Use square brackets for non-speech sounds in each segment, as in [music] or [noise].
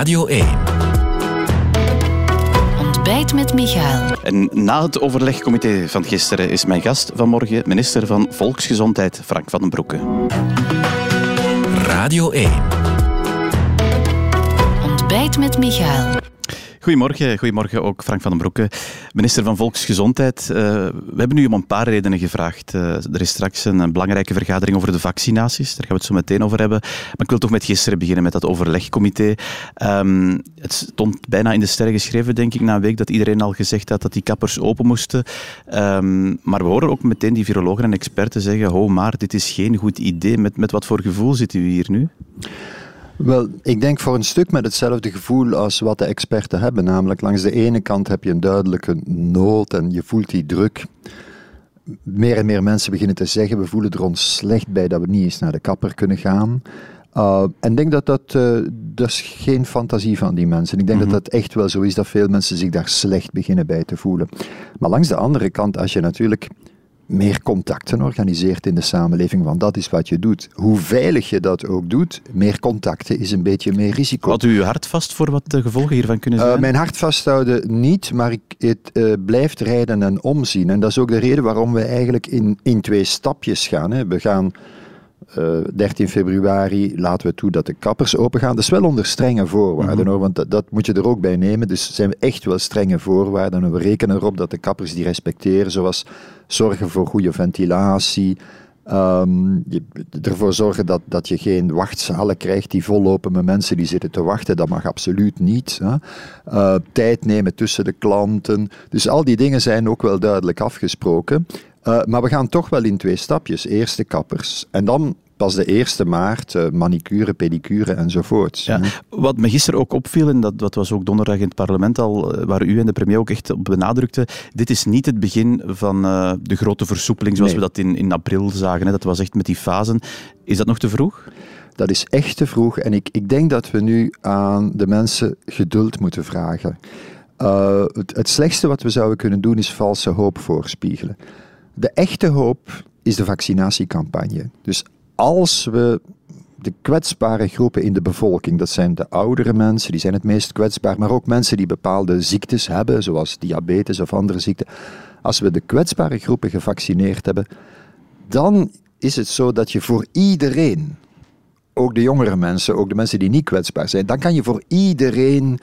Radio 1. Ontbijt met Michael. En na het overlegcomité van gisteren is mijn gast vanmorgen minister van Volksgezondheid Frank van den Broeke. Radio 1. Ontbijt met Michael. Goedemorgen, goedemorgen ook Frank van den Broeke, minister van Volksgezondheid. Uh, we hebben u om een paar redenen gevraagd. Uh, er is straks een, belangrijke vergadering over de vaccinaties, daar gaan we het zo meteen over hebben. Maar ik wil toch met gisteren beginnen, met dat overlegcomité. Um, het stond bijna in de sterren geschreven, denk ik, na een week dat iedereen al gezegd had dat die kappers open moesten. Um, maar we horen ook meteen die virologen en experten zeggen, ho maar, dit is geen goed idee. Met, met wat voor gevoel zitten u hier nu? Wel, ik denk voor een stuk met hetzelfde gevoel als wat de experten hebben. Namelijk, langs de ene kant heb je een duidelijke nood en je voelt die druk. Meer en meer mensen beginnen te zeggen, we voelen er ons slecht bij dat we niet eens naar de kapper kunnen gaan. Uh, en ik denk dat dat, uh, dat is geen fantasie van die mensen. Ik denk mm -hmm. dat dat echt wel zo is dat veel mensen zich daar slecht beginnen bij te voelen. Maar langs de andere kant, als je natuurlijk meer contacten organiseert in de samenleving, want dat is wat je doet. Hoe veilig je dat ook doet, meer contacten is een beetje meer risico. Houdt u uw hart vast voor wat de gevolgen hiervan kunnen zijn? Uh, mijn hart vasthouden niet, maar ik, het uh, blijft rijden en omzien. En dat is ook de reden waarom we eigenlijk in, in twee stapjes gaan. Hè. We gaan uh, 13 februari laten we toe dat de kappers open gaan. Dat is wel onder strenge voorwaarden mm -hmm. hoor, want dat, dat, moet je er ook bij nemen. Dus zijn we echt wel strenge voorwaarden en we rekenen erop dat de kappers die respecteren, zoals zorgen voor goede ventilatie, um, je, ervoor zorgen dat, dat je geen wachtzalen krijgt die vollopen met mensen die zitten te wachten. Dat mag absoluut niet. Hè. Uh, tijd nemen tussen de klanten. Dus al die dingen zijn ook wel duidelijk afgesproken. Uh, maar we gaan toch wel in twee stapjes. Eerst de kappers en dan pas de 1e maart uh, manicure, pedicure enzovoort. Ja, wat me gisteren ook opviel, en dat, dat was ook donderdag in het parlement al, waar u en de premier ook echt op benadrukte, dit is niet het begin van uh, de grote versoepeling zoals nee. we dat in, in april zagen. Hè. Dat was echt met die fasen. Is dat nog te vroeg? Dat is echt te vroeg en ik, ik denk dat we nu aan de mensen geduld moeten vragen. Uh, het, het slechtste wat we zouden kunnen doen is valse hoop voorspiegelen. De echte hoop is de vaccinatiecampagne. Dus als we de kwetsbare groepen in de bevolking, dat zijn de oudere mensen, die zijn het meest kwetsbaar, maar ook mensen die bepaalde ziektes hebben, zoals diabetes of andere ziekten. Als we de kwetsbare groepen gevaccineerd hebben, dan is het zo dat je voor iedereen, ook de jongere mensen, ook de mensen die niet kwetsbaar zijn, dan kan je voor iedereen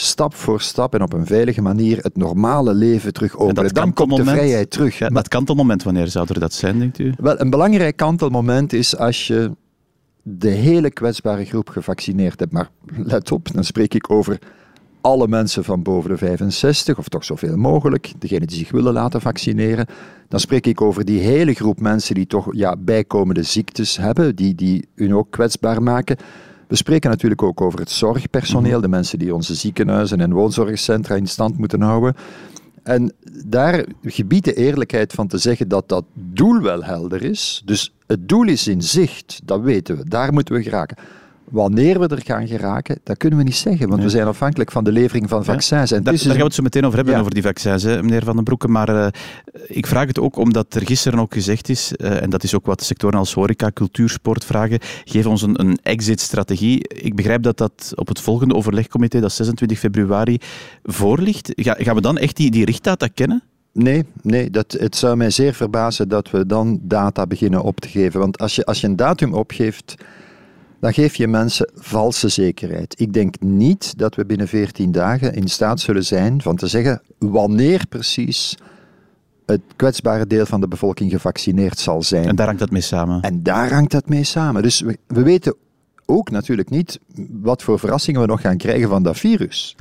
stap voor stap en op een veilige manier het normale leven terug openen. Dan komt de vrijheid terug. Ja, dat kantelmoment, wanneer zou er dat zijn, denkt u? Wel, een belangrijk kantelmoment is als je de hele kwetsbare groep gevaccineerd hebt. Maar let op, dan spreek ik over alle mensen van boven de 65, of toch zoveel mogelijk, degenen die zich willen laten vaccineren. Dan spreek ik over die hele groep mensen die toch ja, bijkomende ziektes hebben, die, die hun ook kwetsbaar maken. We spreken natuurlijk ook over het zorgpersoneel, de mensen die onze ziekenhuizen en woonzorgcentra in stand moeten houden. En daar gebiedt de eerlijkheid van te zeggen dat dat doel wel helder is. Dus het doel is in zicht, dat weten we, daar moeten we geraken. Wanneer we er gaan geraken, dat kunnen we niet zeggen, want we zijn afhankelijk van de levering van vaccins. Ja, en daar, daar gaan we het zo meteen over hebben, ja. over die vaccins, hè, meneer Van den Broeke. Maar uh, ik vraag het ook omdat er gisteren ook gezegd is, uh, en dat is ook wat de sectoren als horeca, cultuur, sport vragen, geef ons een, een exit-strategie. Ik begrijp dat dat op het volgende overlegcomité, dat 26 februari, voor ligt. Ga, gaan we dan echt die, die richtdata kennen? Nee, nee dat, het zou mij zeer verbazen dat we dan data beginnen op te geven. Want als je, als je een datum opgeeft dan geef je mensen valse zekerheid. Ik denk niet dat we binnen 14 dagen in staat zullen zijn van te zeggen wanneer precies het kwetsbare deel van de bevolking gevaccineerd zal zijn. En daar hangt dat mee samen. En daar hangt dat mee samen. Dus we, we weten ook natuurlijk niet wat voor verrassingen we nog gaan krijgen van dat virus.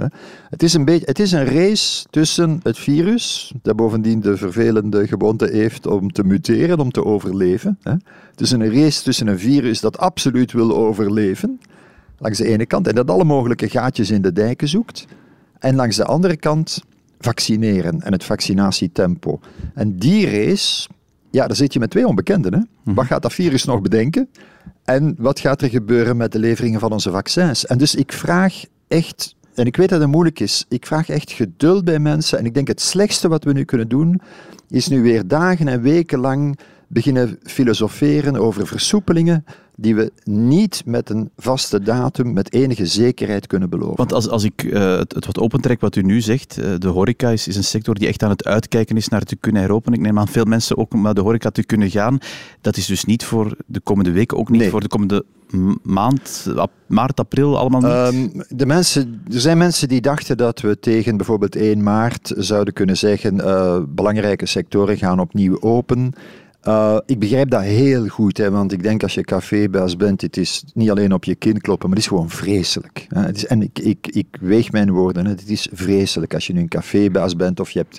Het is een, beetje, het is een race tussen het virus, dat bovendien de vervelende gewoonte heeft om te muteren, om te overleven. Het is een race tussen een virus dat absoluut wil overleven, langs de ene kant, en dat alle mogelijke gaatjes in de dijken zoekt, en langs de andere kant vaccineren en het vaccinatietempo. En die race, ja, daar zit je met twee onbekenden. Hè? Hm. Wat gaat dat virus nog bedenken? En wat gaat er gebeuren met de leveringen van onze vaccins? En dus ik vraag echt, en ik weet dat het moeilijk is, ik vraag echt geduld bij mensen. En ik denk het slechtste wat we nu kunnen doen, is nu weer dagen en weken lang beginnen filosoferen over versoepelingen die we niet met een vaste datum, met enige zekerheid kunnen beloven. Want als, als ik uh, het, het, wat opentrek wat u nu zegt, uh, de horeca is, is, een sector die echt aan het uitkijken is naar te kunnen heropenen. Ik neem aan veel mensen ook om naar de horeca te kunnen gaan. Dat is dus niet voor de komende weken, ook niet nee. voor de komende maand, maart, april, allemaal niet? Um, de mensen, er zijn mensen die dachten dat we tegen bijvoorbeeld 1 maart zouden kunnen zeggen uh, belangrijke sectoren gaan opnieuw open. Uh, ik begrijp dat heel goed, hè, want ik denk als je cafébaas bent, het is niet alleen op je kin kloppen, maar het is gewoon vreselijk. Hè. Het is, en ik, ik, ik weeg mijn woorden, hè. het is vreselijk als je nu een cafébaas bent of je hebt,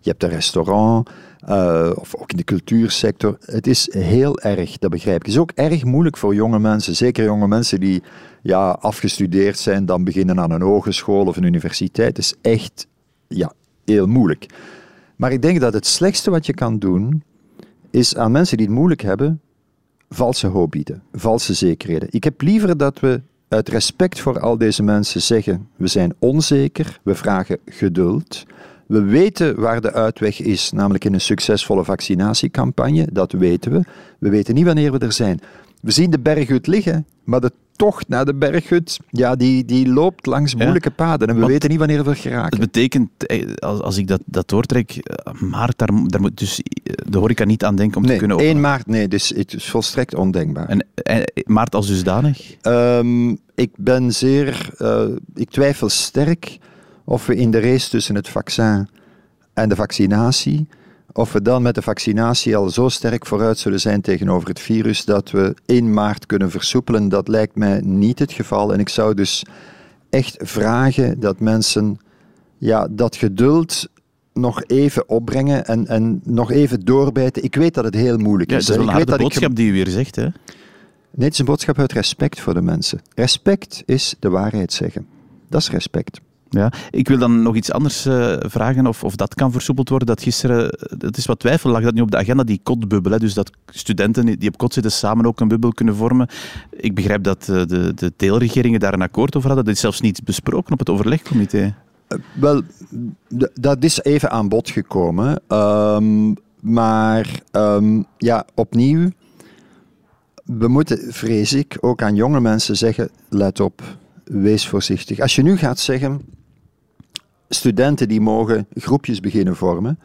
je hebt een restaurant. Uh, of ook in de cultuursector. Het is heel erg, dat begrijp ik. Het is ook erg moeilijk voor jonge mensen, zeker jonge mensen die ja, afgestudeerd zijn, dan beginnen aan een hogeschool of een universiteit. Het is echt ja, heel moeilijk. Maar ik denk dat het slechtste wat je kan doen, is aan mensen die het moeilijk hebben, valse hoop bieden, valse zekerheden. Ik heb liever dat we uit respect voor al deze mensen zeggen: we zijn onzeker, we vragen geduld. We weten waar de uitweg is, namelijk in een succesvolle vaccinatiecampagne. Dat weten we. We weten niet wanneer we er zijn. We zien de berghut liggen, maar de tocht naar de berghut, ja, die, die loopt langs moeilijke ja, paden. En we weten niet wanneer we er geraken. Het betekent, als, als ik dat, dat doortrek, maart, daar, daar moet dus de horeca niet aan denken om nee, te kunnen 1 maart, nee, dus het is volstrekt ondenkbaar. En, en maart als dusdanig? Um, ik ben zeer, uh, ik twijfel sterk of we in de race tussen het vaccin en de vaccinatie, of we dan met de vaccinatie al zo sterk vooruit zullen zijn tegenover het virus dat we 1 maart kunnen versoepelen, dat lijkt mij niet het geval. En ik zou dus echt vragen dat mensen ja, dat geduld nog even opbrengen en, en nog even doorbijten. Ik weet dat het heel moeilijk ja, is. Het is wel ik een weet dat boodschap ik... die u weer zegt, hè? Nee, het is een boodschap uit respect voor de mensen. Respect is de waarheid zeggen. Dat is respect. Ja, ik wil dan nog iets anders uh, vragen of, of dat kan versoepeld worden. Dat gisteren, dat is wat twijfel, lag dat nu op de agenda, die kotbubbel. Hè? Dus dat studenten die op kot zitten samen ook een bubbel kunnen vormen. Ik begrijp dat uh, de, de deelregeringen daar een akkoord over hadden. Dat is zelfs niet besproken op het overlegcomité. Wel, dat is even aan bod gekomen. Um, maar um, ja, opnieuw, we moeten, vrees ik, ook aan jonge mensen zeggen, let op, wees voorzichtig. Als je nu gaat zeggen, studenten die mogen groepjes beginnen vormen.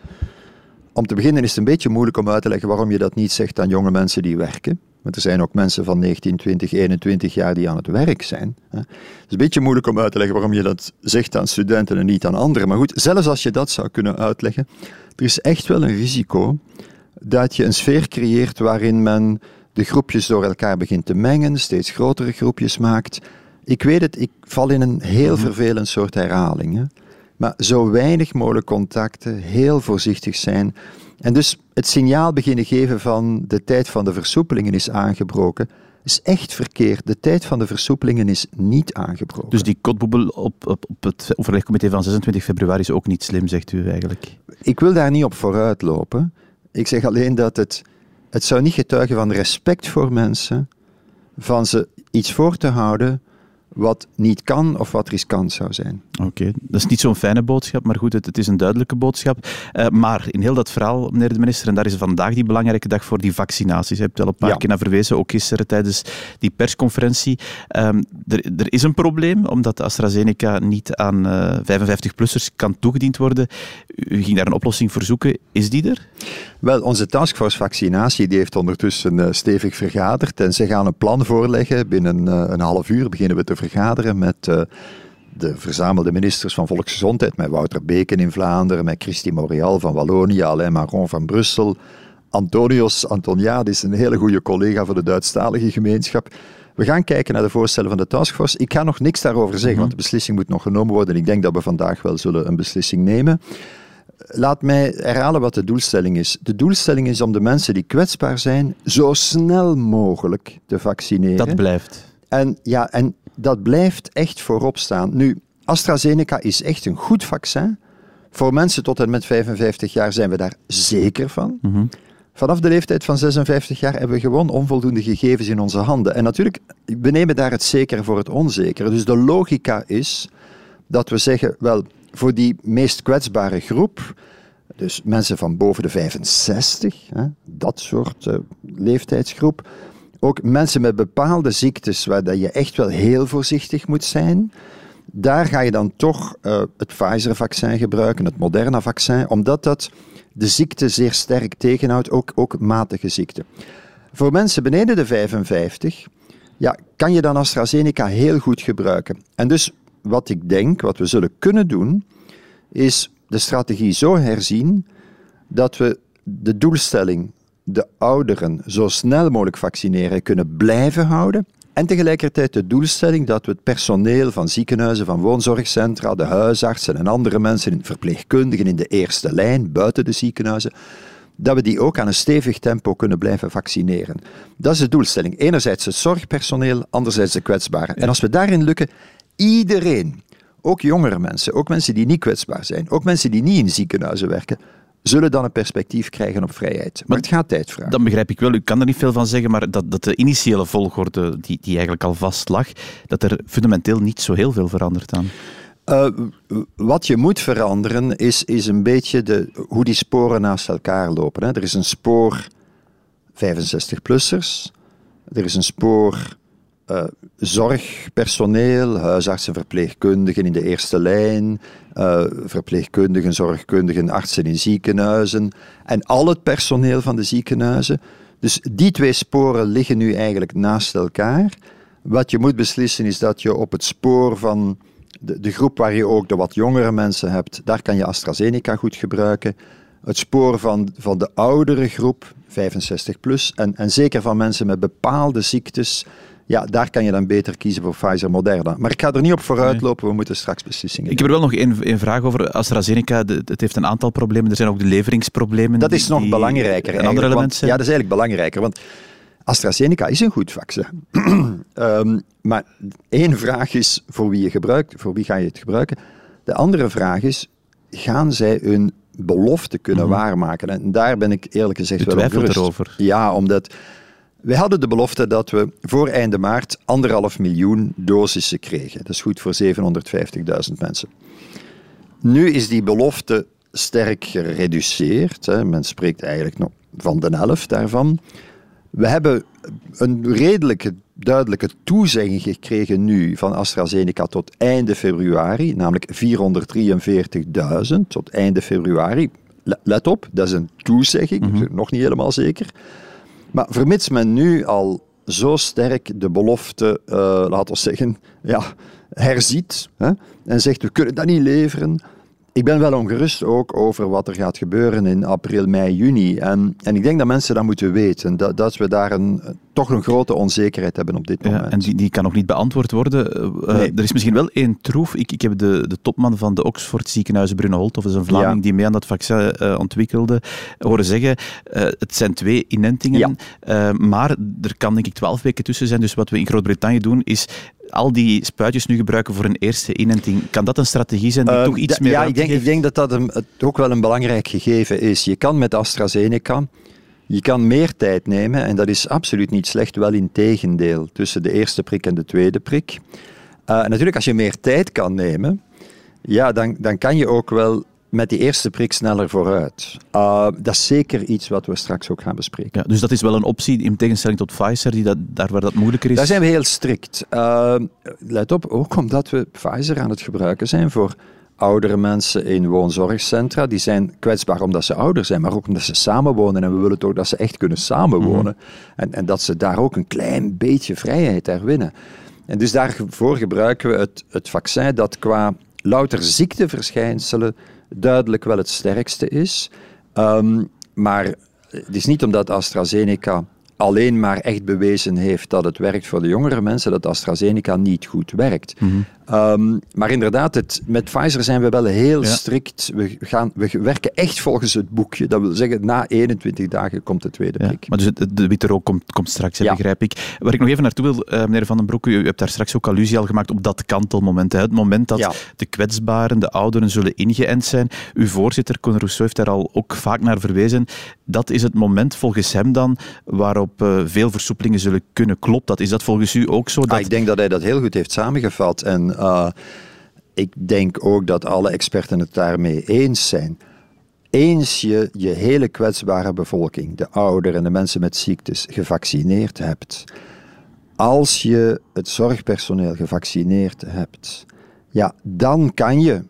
Om te beginnen is het een beetje moeilijk om uit te leggen waarom je dat niet zegt aan jonge mensen die werken. Want er zijn ook mensen van 19, 20, 21 jaar die aan het werk zijn. Het is een beetje moeilijk om uit te leggen waarom je dat zegt aan studenten en niet aan anderen. Maar goed, zelfs als je dat zou kunnen uitleggen, er is echt wel een risico dat je een sfeer creëert waarin men de groepjes door elkaar begint te mengen, steeds grotere groepjes maakt. Ik weet het, ik val in een heel vervelend soort herhaling. Maar zo weinig mogelijk contacten, heel voorzichtig zijn. En dus het signaal beginnen geven van de tijd van de versoepelingen is aangebroken, is echt verkeerd. De tijd van de versoepelingen is niet aangebroken. Dus die kotboebel op, op, op het overlegcomité van 26 februari is ook niet slim, zegt u eigenlijk? Ik wil daar niet op vooruit lopen. Ik zeg alleen dat het, het zou niet getuigen van respect voor mensen, van ze iets voor te houden wat niet kan of wat riskant zou zijn. Oké, okay. dat is niet zo'n fijne boodschap, maar goed, het, het is een duidelijke boodschap. Uh, maar in heel dat verhaal, meneer de minister, en daar is vandaag die belangrijke dag voor die vaccinaties. Je hebt al een paar ja. keer naar verwezen, ook gisteren tijdens die persconferentie. Um, er, er, is een probleem, omdat AstraZeneca niet aan uh, 55-plussers kan toegediend worden. U ging daar een oplossing voor zoeken. Is die er? Wel, onze taskforce vaccinatie die heeft ondertussen uh, stevig vergaderd en ze gaan een plan voorleggen. Binnen een half uur beginnen we te vergaderen met uh, de verzamelde ministers van Volksgezondheid, met Wouter Beken in Vlaanderen, met Christy Montreal van Wallonië, Alain Marron van Brussel, Antonios Antoniadis, een hele goede collega van de Duitsstalige gemeenschap. We gaan kijken naar de voorstellen van de taskforce. Ik ga nog niks daarover zeggen, want de beslissing moet nog genomen worden. Ik denk dat we vandaag wel zullen een beslissing nemen. Laat mij herhalen wat de doelstelling is. De doelstelling is om de mensen die kwetsbaar zijn zo snel mogelijk te vaccineren. Dat blijft. En, ja, en dat blijft echt voorop staan. Nu, AstraZeneca is echt een goed vaccin. Voor mensen tot en met 55 jaar zijn we daar zeker van. Mm-hmm. Vanaf de leeftijd van 56 jaar hebben we gewoon onvoldoende gegevens in onze handen. En natuurlijk, we nemen daar het zekere voor het onzekere. Dus de logica is dat we zeggen, wel, voor die meest kwetsbare groep Dus mensen van boven de 65, hè, dat soort uh, leeftijdsgroep. Ook mensen met bepaalde ziektes waar dat je echt wel heel voorzichtig moet zijn. Daar ga je dan toch uh, het Pfizer-vaccin gebruiken, het Moderna-vaccin, omdat dat de ziekte zeer sterk tegenhoudt, ook, ook matige ziekte. Voor mensen beneden de 55 ja, kan je dan AstraZeneca heel goed gebruiken. En dus wat ik denk, wat we zullen kunnen doen, is de strategie zo herzien dat we de doelstelling, de ouderen, zo snel mogelijk vaccineren kunnen blijven houden. En tegelijkertijd de doelstelling dat we het personeel van ziekenhuizen, van woonzorgcentra, de huisartsen en andere mensen, verpleegkundigen in de eerste lijn, buiten de ziekenhuizen, dat we die ook aan een stevig tempo kunnen blijven vaccineren. Dat is de doelstelling. Enerzijds het zorgpersoneel, anderzijds de kwetsbaren. En als we daarin lukken, iedereen, ook jongere mensen, ook mensen die niet kwetsbaar zijn, ook mensen die niet in ziekenhuizen werken, zullen dan een perspectief krijgen op vrijheid. Maar, het gaat tijd vragen. Dan begrijp ik wel, u kan er niet veel van zeggen, maar dat, dat de initiële volgorde die, die eigenlijk al vast lag, dat er fundamenteel niet zo heel veel verandert aan. Uh, wat je moet veranderen is, is een beetje de, hoe die sporen naast elkaar lopen. Hè. Er is een spoor 65-plussers, er is een spoor uh, zorgpersoneel, huisartsen, verpleegkundigen in de eerste lijn, uh, verpleegkundigen, zorgkundigen, artsen in ziekenhuizen en al het personeel van de ziekenhuizen. Dus die twee sporen liggen nu eigenlijk naast elkaar. Wat je moet beslissen is dat je op het spoor van de, de groep waar je ook de wat jongere mensen hebt, daar kan je AstraZeneca goed gebruiken. Het spoor van, van de oudere groep, 65 plus, en, en zeker van mensen met bepaalde ziektes, ja, daar kan je dan beter kiezen voor Pfizer Moderna. Maar ik ga er niet op vooruit lopen, we moeten straks beslissingen Ik heb er wel nog één, vraag over. AstraZeneca, het heeft een aantal problemen. Er zijn ook de leveringsproblemen. Dat is nog belangrijker. Een ander element Ja, dat is eigenlijk belangrijker. Want AstraZeneca is een goed vaccin. um, [clears throat] maar één vraag is voor wie, je gebruikt, voor wie ga je het gebruiken. De andere vraag is, gaan zij hun belofte kunnen mhm. waarmaken? En daar ben ik eerlijk gezegd wel erover. Ja, omdat wij hadden de belofte dat we voor einde maart anderhalf miljoen dosissen kregen. Dat is goed voor 750.000 mensen. Nu is die belofte sterk gereduceerd. Hè. Men spreekt eigenlijk nog van de helft daarvan. We hebben een redelijke, duidelijke toezegging gekregen nu van AstraZeneca tot einde februari, namelijk 443.000 tot einde februari. Let op, dat is een toezegging, mm nog niet helemaal zeker. Maar vermits men nu al zo sterk de belofte, uh, laten we zeggen, ja, herziet hè, en zegt we kunnen dat niet leveren, ik ben wel ongerust ook over wat er gaat gebeuren in april, mei, juni. En, en ik denk dat mensen dat moeten weten, dat, dat we daar een, toch een grote onzekerheid hebben op dit moment. Ja, en die, die kan nog niet beantwoord worden. Uh, Er is misschien wel één troef. Ik, ik heb de, de topman van de Oxford ziekenhuizen, Bruno Holt, of is een Vlaming die mee aan dat vaccin uh, ontwikkelde, horen zeggen, uh, het zijn twee inentingen, maar er kan denk ik twaalf weken tussen zijn. Dus wat we in Groot-Brittannië doen, is al die spuitjes nu gebruiken voor een eerste inenting. Kan dat een strategie zijn die uh, toch iets meer Ja, ik denk, ik denk, dat dat een, ook wel een belangrijk gegeven is. Je kan met AstraZeneca... Je kan meer tijd nemen en dat is absoluut niet slecht, wel in tegendeel, tussen de eerste prik en de tweede prik. Uh, natuurlijk, als je meer tijd kan nemen, ja, dan, dan kan je ook wel met die eerste prik sneller vooruit. Uh, dat is zeker iets wat we straks ook gaan bespreken. Ja, dus dat is wel een optie in tegenstelling tot Pfizer, die dat, daar waar dat moeilijker is? Daar zijn we heel strikt. Uh, let op, ook omdat we Pfizer aan het gebruiken zijn voor oudere mensen in woonzorgcentra. Die zijn kwetsbaar omdat ze ouder zijn, maar ook omdat ze samenwonen. En we willen toch dat ze echt kunnen samenwonen. Mm en, en dat ze daar ook een klein beetje vrijheid herwinnen. En dus daarvoor gebruiken we het, het vaccin dat qua louter ziekteverschijnselen duidelijk wel het sterkste is. Um, maar het is niet omdat AstraZeneca alleen maar echt bewezen heeft dat het werkt voor de jongere mensen, dat AstraZeneca niet goed werkt. Mhm. Ehm, maar inderdaad, het, met Pfizer zijn we wel heel strikt. We, gaan, we werken echt volgens het boekje. Dat wil zeggen, na 21 dagen komt de tweede prik. Ja, maar dus de witte rook komt, komt straks, begrijp ik. Waar ik nog even naartoe wil, uh, meneer Van den Broek, u, hebt daar straks ook allusie al gemaakt op dat kantelmoment. Hè. Het moment dat de kwetsbaren, de ouderen, zullen ingeënt zijn. Uw voorzitter, Conor Rousseau, heeft daar al ook vaak naar verwezen. Dat is het moment volgens hem dan waarop uh, veel versoepelingen zullen kunnen. Klopt dat? Is dat volgens u ook zo? Dat... Ah, ik denk dat hij dat heel goed heeft samengevat. En uh, ik denk ook dat alle experten het daarmee eens zijn. eens je je hele kwetsbare bevolking, de ouderen en de mensen met ziektes, gevaccineerd hebt, als je het zorgpersoneel gevaccineerd hebt, ja, dan kan je,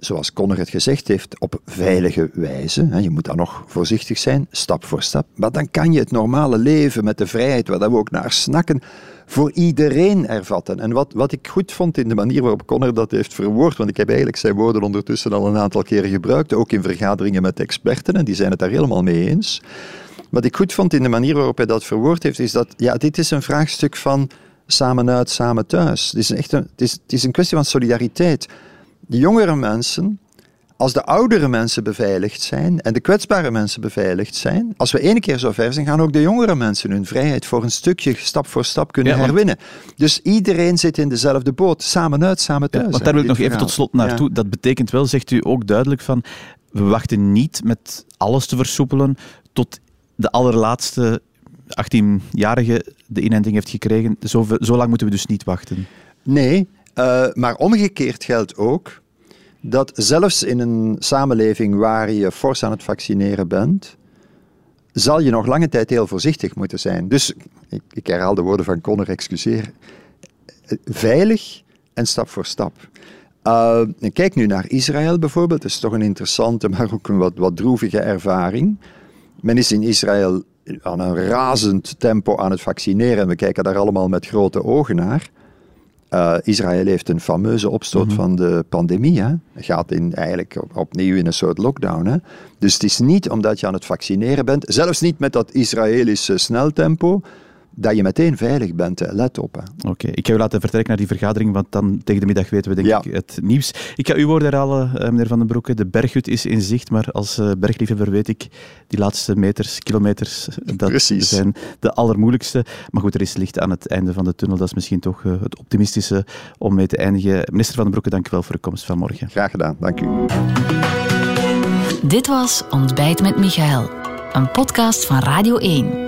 zoals Conner het gezegd heeft, op veilige wijze, je moet dan nog voorzichtig zijn, stap voor stap, maar dan kan je het normale leven met de vrijheid, waar we ook naar snakken, voor iedereen ervatten. En wat, wat ik goed vond in de manier waarop Conner dat heeft verwoord, want ik heb eigenlijk zijn woorden ondertussen al een aantal keren gebruikt, ook in vergaderingen met experten, en die zijn het daar helemaal mee eens. Wat ik goed vond in de manier waarop hij dat verwoord heeft, is dat ja, dit is een vraagstuk van samen uit, samen thuis. Het is, echt een, het is, het is een kwestie van solidariteit. De jongere mensen, als de oudere mensen beveiligd zijn en de kwetsbare mensen beveiligd zijn, als we ene keer zo ver zijn, gaan ook de jongere mensen hun vrijheid voor een stukje stap voor stap kunnen herwinnen. Dus iedereen zit in dezelfde boot, samen uit, samen thuis. Ja, want daar wil ik nog even tot slot naartoe. Dat betekent wel, zegt u ook duidelijk van, we wachten niet met alles te versoepelen tot de allerlaatste 18-jarige de inenting heeft gekregen. Zo, zo, lang moeten we dus niet wachten. Nee, uh, maar omgekeerd geldt ook dat zelfs in een samenleving waar je fors aan het vaccineren bent, zal je nog lange tijd heel voorzichtig moeten zijn. Dus, ik, ik herhaal de woorden van Conner, excuseer. Veilig en stap voor stap. Uh, kijk nu naar Israël bijvoorbeeld. Dat is toch een interessante, [laughs] maar ook een wat, wat droevige ervaring. Men is in Israël aan een razend tempo aan het vaccineren en we kijken daar allemaal met grote ogen naar. Uh, Israël heeft een fameuze opstoot mhm. van de pandemie. Hè. Gaat in, eigenlijk opnieuw in een soort lockdown. Hè. Dus het is niet omdat je aan het vaccineren bent, zelfs niet met dat Israëlische sneltempo, dat je meteen veilig bent. Let op. Oké, ik ga u laten vertrekken naar die vergadering, want dan tegen de middag weten we denk ik het nieuws. Ik ga uw woorden herhalen, eh, meneer Van den Broeke. De berghut is in zicht, maar als uh, bergliefhebber weet ik, die laatste meters, kilometers, dat Precies. zijn de allermoeilijkste. Maar goed, er is licht aan het einde van de tunnel. Dat is misschien toch het optimistische om mee te eindigen. Minister Van den Broeke, dank u wel voor de komst van morgen. Graag gedaan, dank u. Dit was Ontbijt met Michael, een podcast van Radio 1.